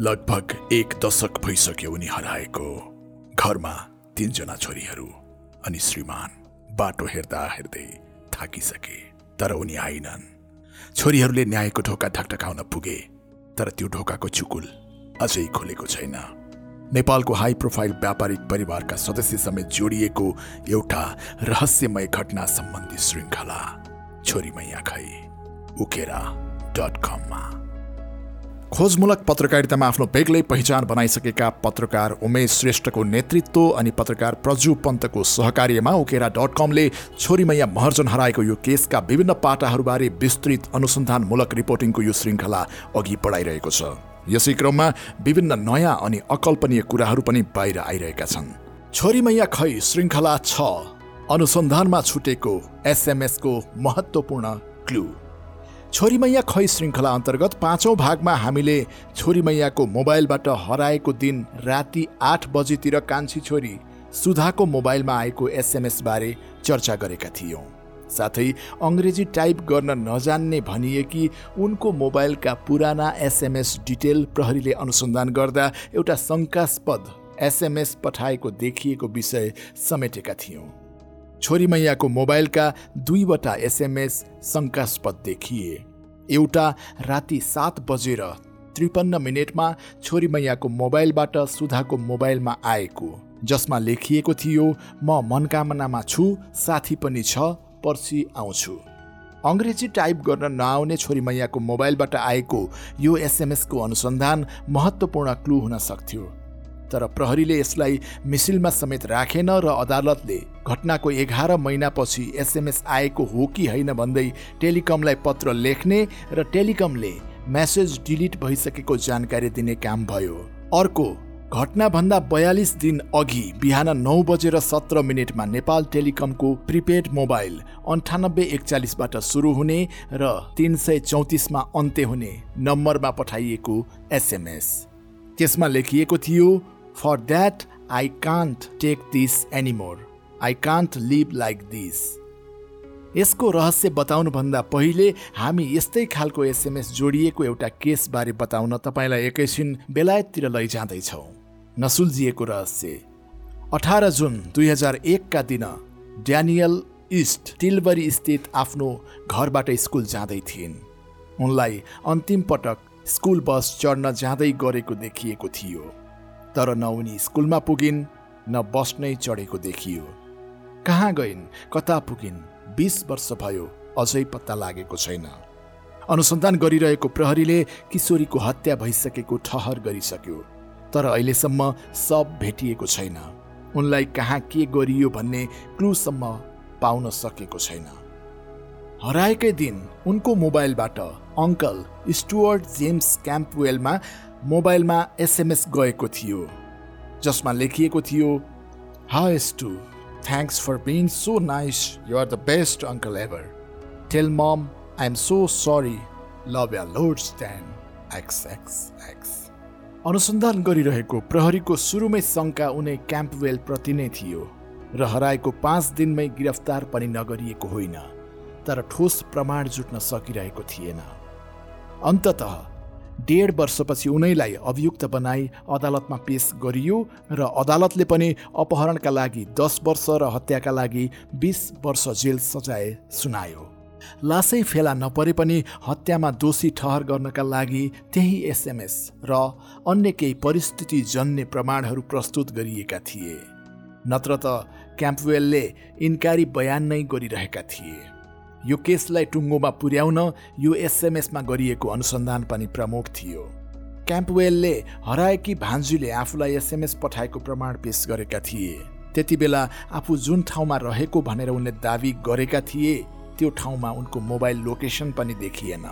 लगभग एक दशक भइसक्यो उनी हराएको घरमा तिनजना छोरीहरू अनि श्रीमान। बाटो हेर्दा हेर्दै थाकिसके तर उनी आइनन्। छोरीहरूले न्यायको ढोका ढकढकाउन पुगे तर त्यो ढोकाको चुकुल अझै खुलेको छैन। नेपालको हाई प्रोफाइल व्यापारिक परिवारका सदस्य समेत जोडिएको एउटा रहस्यमय घटना सम्बन्धी श्रृङ्खला छोरी मैया खै उकेरा डट कममा। खोजमूलक पत्रकारितामा आफ्नो बेग्लै पहिचान बनाइसकेका पत्रकार उमेश श्रेष्ठको नेतृत्व अनि पत्रकार प्रजु पन्तको सहकार्यमा उकेरा डट कमले छोरीमैया महर्जन हराएको यो केसका विभिन्न पाटाहरूबारे विस्तृत अनुसन्धानमूलक रिपोर्टिङको यो श्रृङ्खला अघि बढाइरहेको छ। यसै क्रममा विभिन्न नयाँ अनि अकल्पनीय कुराहरू पनि बाहिर आइरहेका छन्। छोरीमैया खै श्रृङ्खला छ? अनुसन्धानमा छुटेको एसएमएसको महत्त्वपूर्ण क्लु। छोरीमैया खै श्रृङ्खला अन्तर्गत पाँचौँ भागमा हामीले छोरीमैयाको मोबाइलबाट हराएको दिन राति आठ बजीतिर कान्छी छोरी सुधाको मोबाइलमा आएको एसएमएसबारे चर्चा गरेका थियौँ। साथै अङ्ग्रेजी टाइप गर्न नजान्ने भनिए कि उनको मोबाइलका पुराना एसएमएस डिटेल प्रहरीले अनुसन्धान गर्दा एउटा शङ्कास्पद एसएमएस पठाएको देखिएको विषय समेटेका थियौँ। छोरी मैयाको मोबाइलका दुईवटा एसएमएस शङ्कास्पद देखिए। एउटा राति सात बजेर त्रिपन्न मिनटमा छोरी मैयाको मोबाइलबाट सुधाको मोबाइलमा आएको जसमा लेखिएको थियो म मनकामनामा छु साथी पनि छ पर्सि आउँछु अङ्ग्रेजी टाइप गर्न नआउने छोरी मैयाको मोबाइलबाट आएको यो एसएमएसको अनुसन्धान महत्त्वपूर्ण क्लु हुन सक्थ्यो। तर प्रहरीले यसलाई मिसिलमा समेत राखेन र अदालतले घटनाको एघार महिनापछि एसएमएस आएको हो कि होइन भन्दै टेलिकमलाई पत्र लेख्ने र टेलिकमले मेसेज डिलिट भइसकेको जानकारी दिने काम भयो। अर्को घटनाभन्दा बयालिस दिन अघि बिहान नौ बजेर सत्र मिनटमा नेपाल टेलिकमको प्रिपेड मोबाइल अन्ठानब्बे एकचालिसबाट सुरु हुने र तिन सय चौतिसमा अन्त्य हुने नम्बरमा पठाइएको एसएमएस। त्यसमा लेखिएको थियो for that I can't take this anymore I can't live like this यसको रहस्य बताउनुभन्दा पहिले हामी यस्तै खालको एसएमएस जोडिएको एउटा केसबारे बताउन तपाईँलाई एकैछिन बेलायततिर लैजाँदैछौँ। नसुल्झिएको रहस्य। अठार जुन दुई हजार एकका दिन ड्यानियल इस्ट टिलबरी स्थित आफ्नो घरबाट स्कुल जाँदै थिइन्। उनलाई अन्तिम पटक स्कुल बस चढ्न जाँदै गरेको देखिएको थियो। तर न उनी स्कुलमा पुगिन् न बस नै चढेको देखियो। कहाँ गइन् कता पुगिन् बिस वर्ष भयो अझै पत्ता लागेको छैन। अनुसन्धान गरिरहेको प्रहरीले किशोरीको हत्या भइसकेको ठहर गरिसक्यो तर अहिलेसम्म सब भेटिएको छैन। उनलाई कहाँ के गरियो भन्ने क्लुसम्म पाउन सकेको छैन। हराएकै दिन उनको मोबाइलबाट अङ्कल स्टुअर्ट जेम्स क्याम्पवेलमा मोबाइलमा एसएमएस गएको थियो जसमा लेखिएको थियो हाइस to thanks for being so nice you are the best uncle ever tell mom I am so sorry love ya load stand x x x अनुसन्धान गरिरहेको प्रहरीको सुरुमै शङ्का उनै क्याम्पवेल प्रति नै थियो र हराएको पाँच दिनमै गिरफ्तार पनि नगरिएको होइन तर ठोस प्रमाण जुट्न सकिरहेको थिएन। अन्तत डेढ वर्षपछि उनैलाई अभियुक्त बनाई अदालतमा पेश गरियो र अदालतले पनि अपहरणका लागि दस वर्ष र हत्याका लागि बिस वर्ष जेल सजाय सुनायो। लासै फेला नपरे पनि हत्यामा दोषी ठहर गर्नका लागि त्यही एसएमएस र अन्य केही परिस्थिति जन्य प्रमाणहरू प्रस्तुत गरिएका थिए। नत्र त क्याम्पवेलले इन्कारी बयान नै गरिरहेका थिए। यो केसलाई टुङ्गोमा पुर्याउन यो एसएमएसमा गरिएको अनुसन्धान पनि प्रमुख थियो। क्याम्पवेलले हराएकी भान्जुले आफूलाई एसएमएस पठाएको प्रमाण पेश गरेका थिए। त्यति बेला आफू जुन ठाउँमा रहेको भनेर उनले दावी गरेका थिए त्यो ठाउँमा उनको मोबाइल लोकेसन पनि देखिएन।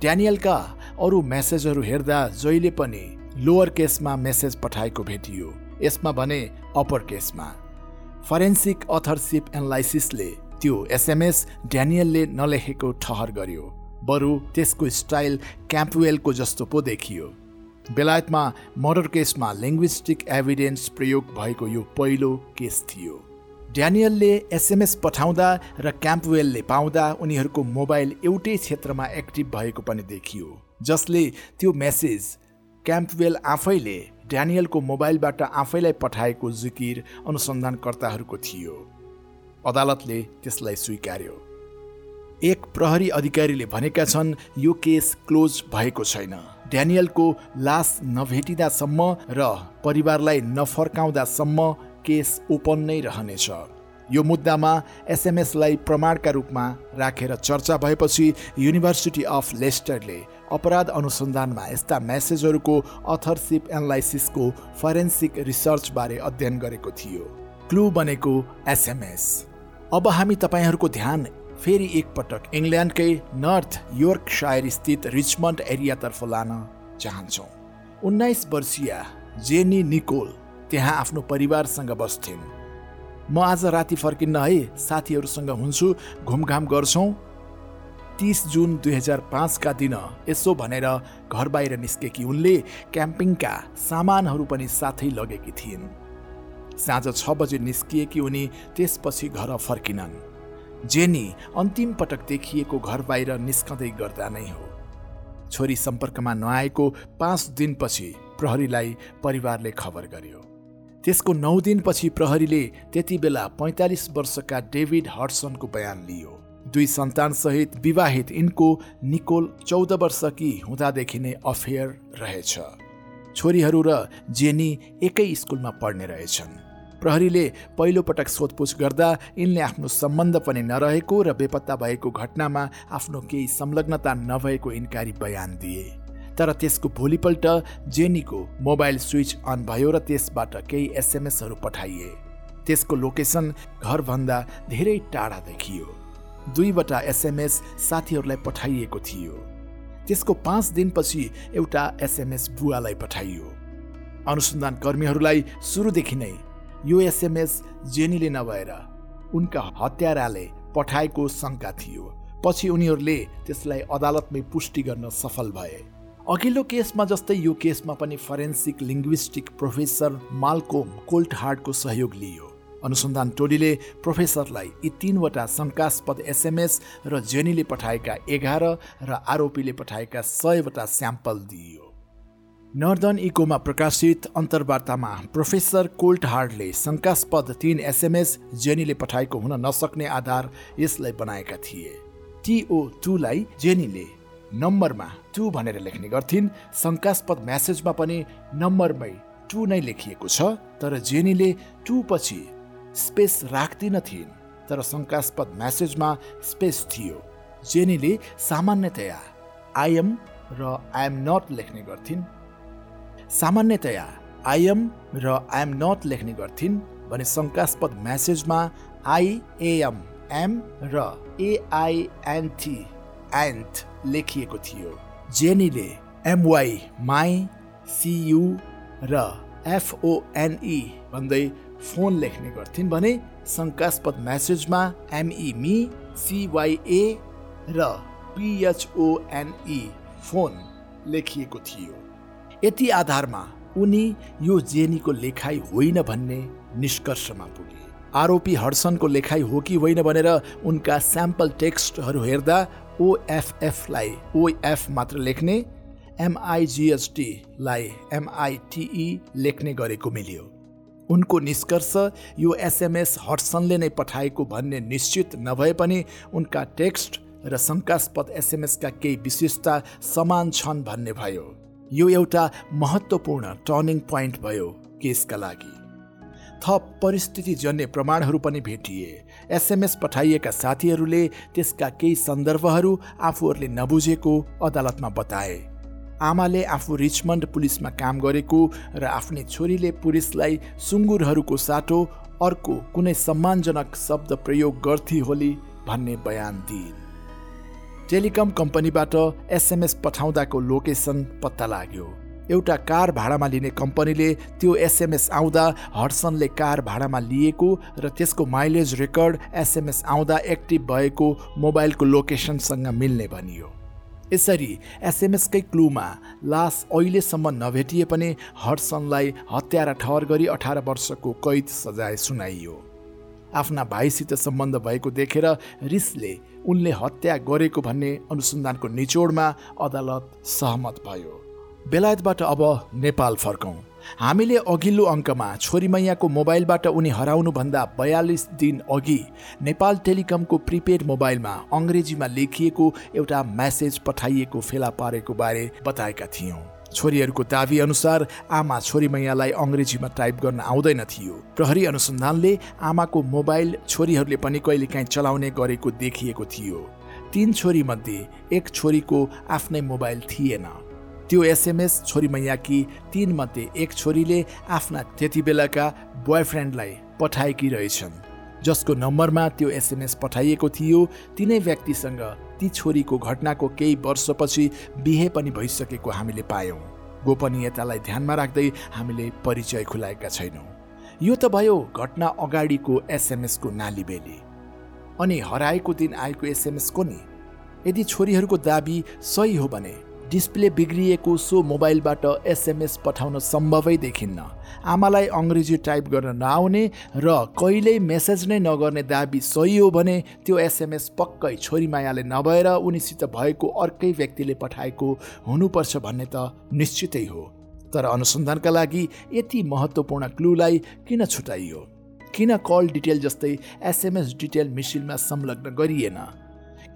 ड्यानियलका अरू मेसेजहरू हेर्दा जहिले पनि लोवर केसमा मेसेज पठाएको भेटियो। यसमा भने अप्पर केसमा। फरेन्सिक अथरसिप एनालाइसिसले त्यो एसएमएस ड्यानियलले नलेखेको ठहर गर्यो। बरु त्यसको स्टाइल क्याम्पवेलको जस्तो पो देखियो। बेलायतमा मर्डर केसमा लिङ्ग्विस्टिक एभिडेन्स प्रयोग भएको यो पहिलो केस थियो। ड्यानियलले एसएमएस पठाउँदा र क्याम्पवेलले पाउँदा उनीहरूको मोबाइल एउटै क्षेत्रमा एक्टिभ भएको पनि देखियो जसले त्यो मेसेज क्याम्पवेल आफैले ड्यानियलको मोबाइलबाट आफैलाई पठाएको जिकिर अनुसन्धानकर्ताहरूको थियो। अदालतले त्यसलाई स्वीकार्यो। एक प्रहरी अधिकारीले भनेका छन् यो केस क्लोज भएको छैन। ड्यानियलको लास नभेटिँदासम्म र परिवारलाई नफर्काउँदासम्म केस ओपन नै रहनेछ। यो मुद्दामा एसएमएसलाई प्रमाणका रूपमा राखेर चर्चा भएपछि युनिभर्सिटी अफ लेस्टरले अपराध अनुसन्धानमा यस्ता म्यासेजहरूको अथरसिप एनालाइसिसको फरेन्सिक रिसर्चबारे अध्ययन गरेको थियो। क्लु बनेको एसएमएस। अब हामी तपाईँहरूको ध्यान फेरि एकपटक इङ्ल्यान्डकै नर्थ योर्कसायर स्थित रिचमन्ड एरियातर्फ लान चाहन्छौँ। उन्नाइस वर्षीय जेनी निकोल त्यहाँ आफ्नो परिवारसँग बस्थेन्। म आज राति फर्किन्न है साथीहरूसँग हुन्छु घुमघाम गर्छौँ। तिस जुन दुई हजार पाँचका दिन यसो भनेर घर बाहिर निस्केकी उनले क्याम्पिङका सामानहरू पनि साथै लगेकी थिइन्। साँझ छ बजे निस्किएकी उनी त्यसपछि घर फर्किनन्। जेनी अन्तिम पटक देखिएको घर बाहिर निस्कँदै गर्दा नै हो। छोरी सम्पर्कमा नआएको पाँच दिनपछि प्रहरीलाई परिवारले खबर गर्यो। त्यसको नौ दिनपछि प्रहरीले त्यति बेला पैँतालिस वर्षका डेभिड हर्सनको बयान लियो। दुई सन्तानसहित विवाहित यिनको निकोल चौध वर्षकी हुँदादेखि नै अफेयर रहेछ। छोरीहरू र जेनी एकै स्कुलमा पढ्ने रहेछन्। प्रहरीले पहिलोपटक सोधपुछ गर्दा यिनले आफ्नो सम्बन्ध पनि नरहेको र बेपत्ता भएको घटनामा आफ्नो केही संलग्नता नभएको इन्कारी बयान दिए। तर त्यसको भोलिपल्ट जेनीको मोबाइल स्विच अन भयो र त्यसबाट केही एसएमएसहरू पठाइए। त्यसको लोकेसन घरभन्दा धेरै टाढा देखियो। दुईवटा एसएमएस साथीहरूलाई पठाइएको थियो। त्यसको पाँच दिनपछि एउटा एसएमएस बुवालाई पठाइयो। अनुसन्धान कर्मीहरूलाई सुरुदेखि नै यो एसएमएस जेनीले नभएर उनका हत्याराले पठाएको शङ्का थियो। पछि उनीहरूले त्यसलाई अदालतमै पुष्टि गर्न सफल भए। अघिल्लो केसमा जस्तै यो केसमा पनि फरेन्सिक लिङ्ग्विस्टिक प्रोफेसर मालकोम कोल्टहार्डको सहयोग लियो। अनुसन्धान टोलीले प्रोफेसरलाई यी तिनवटा शङ्कास्पद एसएमएस र जेनीले पठाएका एघार र आरोपीले पठाएका सयवटा स्याम्पल दिइयो नर्दन इकोमा प्रकाशित अन्तर्वार्तामा प्रोफेसर कोल्टहार्डले शङ्कास्पद तीन एसएमएस जेनीले पठाएको हुन नसक्ने आधार यसलाई बनाएका थिए। टिओ टूलाई जेनीले नम्बरमा टु भनेर लेख्ने गर्थिन्। शङ्कास्पद म्यासेजमा पनि नम्बरमै टु नै लेखिएको छ तर जेनीले टु पछि स्पेस राख्दिन थिइन्। तर शङ्कास्पद म्यासेजमा स्पेस थियो। जेनीले सामान्यतया आइएम र आइएम नट लेख्ने गर्थिन्। सामान्यतया आइएम र आइएम नट लेख्ने गर्थिन् भने शङ्कास्पद म्यासेजमा आइएएम एम र एआइएनटी एन्थ लेखिएको थियो जेनीले एमवाई माई सियु र एफओएनई भन्दै फोन लेख्ने गर्थिन् भने शङ्कास्पद म्यासेजमा एमई मी सिवाइए र पिएचओएनई फोन लेखिएको थियो। यति आधारमा उनी यो जेनीको लेखाइ होइन भन्ने निष्कर्षमा पुगे। आरोपी हडसनको लेखाइ हो कि होइन भनेर उनका स्याम्पल टेक्स्टहरू हेर्दा ओएफएफलाई ओएफ मात्र लेख्ने एमआइजिएसटीलाई एमआइटिई लेख्ने गरेको मिल्यो। उनको निष्कर्ष यो एसएमएस हटसनले नै पठाएको भन्ने निश्चित नभए पनि उनका टेक्स्ट र शङ्कास्पद एसएमएसका केही विशेषता समान छन् भन्ने भयो। यो एउटा महत्त्वपूर्ण टर्निङ पोइन्ट भयो केसका लागि। थप परिस्थितिजन्य प्रमाणहरू पनि भेटिए। एसएमएस पठाइएका साथीहरूले त्यसका केही सन्दर्भहरू आफूहरूले नबुझेको अदालतमा बताए। आमाले आफू रिचमन्ड पुलिसमा काम गरेको र आफ्नै छोरीले पुलिसलाई सुँगुरहरूको साटो अर्को कुनै सम्मानजनक शब्द प्रयोग गर्थी होली भन्ने बयान दिइन्। टेलिकम कम्पनीबाट एसएमएस पठाउँदाको लोकेसन पत्ता लाग्यो। एउटा कार भाडामा लिने कम्पनीले त्यो एसएमएस आउँदा हडसनले कार भाडामा लिएको र त्यसको माइलेज रेकर्ड एसएमएस आउँदा एक्टिभ भएको मोबाइलको लोकेसनसँग मिल्ने भनियो। यसरी एसएमएसकै क्लुमा लास अहिलेसम्म नभेटिए पनि हडसनलाई हत्या र ठहर गरी अठार वर्षको कैद सजाय सुनाइयो। आफ्ना भाइसित सम्बन्ध भएको देखेर रिसले उनले हत्या गरेको भन्ने अनुसन्धानको निचोडमा अदालत सहमत भयो। बेलायतबाट अब नेपाल फर्कौँ। हामीले अघिल्लो अङ्कमा छोरी मैयाको मोबाइलबाट उनी हराउनुभन्दा बयालिस दिन अघि नेपाल टेलिकमको प्रिपेड मोबाइलमा अङ्ग्रेजीमा लेखिएको एउटा म्यासेज पठाइएको फेला पारेको बारे बताएका थियौँ। छोरीहरूको दावी अनुसार आमा छोरी मैयालाई अङ्ग्रेजीमा टाइप गर्न आउँदैन थियो। प्रहरी अनुसन्धानले आमाको मोबाइल छोरीहरूले पनि कहिलेकाहीँ चलाउने गरेको देखिएको थियो। तीन छोरी मध्ये एक छोरीको आफ्नै मोबाइल थिएन। त्यो एसएमएस छोरी मैयाकी तीन मध्ये एक छोरीले आफ्ना त्यति बेलाका बोयफ्रेन्डलाई पठाएकी रहेछन्। जसको नम्बरमा त्यो एसएमएस पठाइएको थियो। तिनै व्यक्तिसँग ती छोरीको घटनाको केही वर्षपछि बिहे पनि भइसकेको हामीले पायौँ। गोपनीयतालाई ध्यानमा राख्दै हामीले परिचय खुलाएका छैनौँ। यो त भयो घटना अगाडिको एसएमएसको नालीबेली। अनि हराएको दिन आएको एसएमएस को नि? यदि छोरीहरूको दाबी सही हो भने डिस्प्ले बिग्रिएको सो मोबाइलबाट एसएमएस पठाउन सम्भवै देखिन्न। आमालाई अङ्ग्रेजी टाइप गर्न नआउने र कहिल्यै मेसेज नै नगर्ने दाबी सही हो भने त्यो एसएमएस पक्कै छोरी मायाले नभएर उनीसित भएको अर्कै व्यक्तिले पठाएको हुनुपर्छ भन्ने त निश्चितै हो। तर अनुसन्धानका लागि यति महत्त्वपूर्ण क्लुलाई किन छुटाइयो? किन कल डिटेल जस्तै एसएमएस डिटेल मिसिनमा संलग्न गरिएन?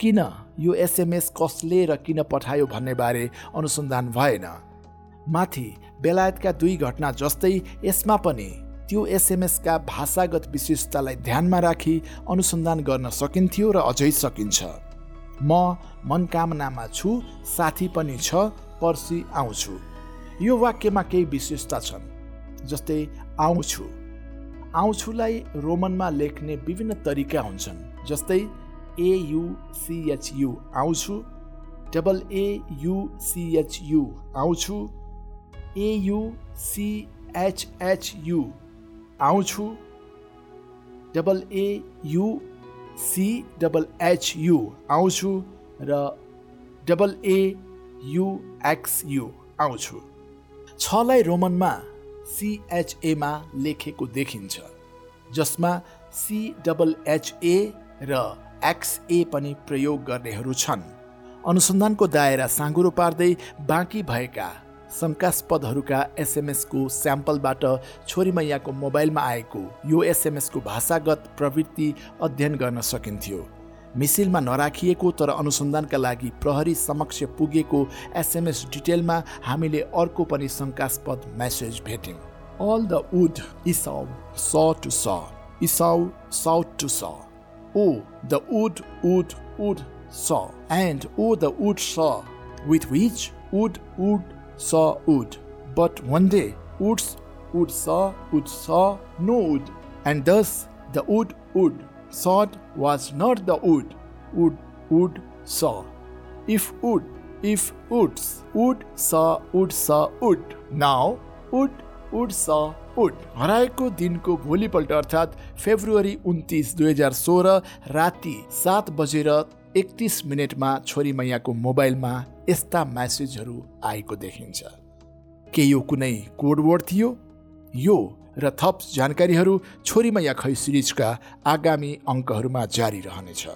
किन यो एसएमएस कसले र किन पठायो भन्ने बारे अनुसन्धान भएन। माथि बेलायतका दुई घटना जस्तै यसमा पनि त्यो एसएमएसका भाषागत विशेषतालाई ध्यानमा राखी अनुसन्धान गर्न सकिन्थ्यो र अझै सकिन्छ। म मनकामनामा छु साथी पनि छ पर्सि आउँछु। यो वाक्यमा केही विशेषता छन् जस्तै आउँछु। आउँछुलाई रोमनमा लेख्ने विभिन्न तरिका हुन्छन् जस्तै एयुसिएचयु आउँछु डबल एयुसिएचयु आउँछु एयुसिएचएचयु आउँछु डबल एयुसी डबल एचयु आउँछु र डबल एयुएक्सयु आउँछु छलाई रोमनमा सिएचएमा लेखेको देखिन्छ जसमा सी डबल एचए र एक्सए पनि प्रयोग गर्नेहरू छन्। अनुसन्धानको दायरा साँगुरो पार्दै बाँकी भएका शङ्कास्पदहरूका एसएमएसको स्याम्पलबाट छोरी मैयाको मोबाइलमा आएको यो एसएमएसको भाषागत प्रवृत्ति अध्ययन गर्न सकिन्थ्यो। मिसिलमा नराखिएको तर अनुसन्धानका लागि प्रहरी समक्ष पुगेको एसएमएस डिटेलमा हामीले अर्को पनि शङ्कास्पद मेसेज भेट्यौँ। अल द वुड इसाउ स टु स इसाउ साउथ टु स O the wood, wood, wood saw, and O the wood saw, with which wood, wood saw wood. But one day woods, wood saw, wood saw no wood, and thus the wood, wood sawed was not the wood, wood, wood saw. If wood, if woods, wood saw, wood saw wood. Now wood, wood saw उड हराएको दिनको भोलिपल्ट अर्थात् February उन्तिस दुई हजार सोह्र राति सात बजेर एकतिस मिनटमा छोरी मैयाको मोबाइलमा यस्ता म्यासेजहरू आएको देखिन्छ। के यो कुनै कोडवर्ड थियो? यो र थप जानकारीहरू छोरी मैया खै सिरिजका आगामी अङ्कहरूमा जारी रहनेछ।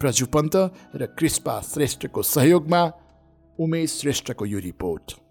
प्रजु पन्त र क्रिस्पा श्रेष्ठको सहयोगमा उमेश श्रेष्ठको यो रिपोर्ट।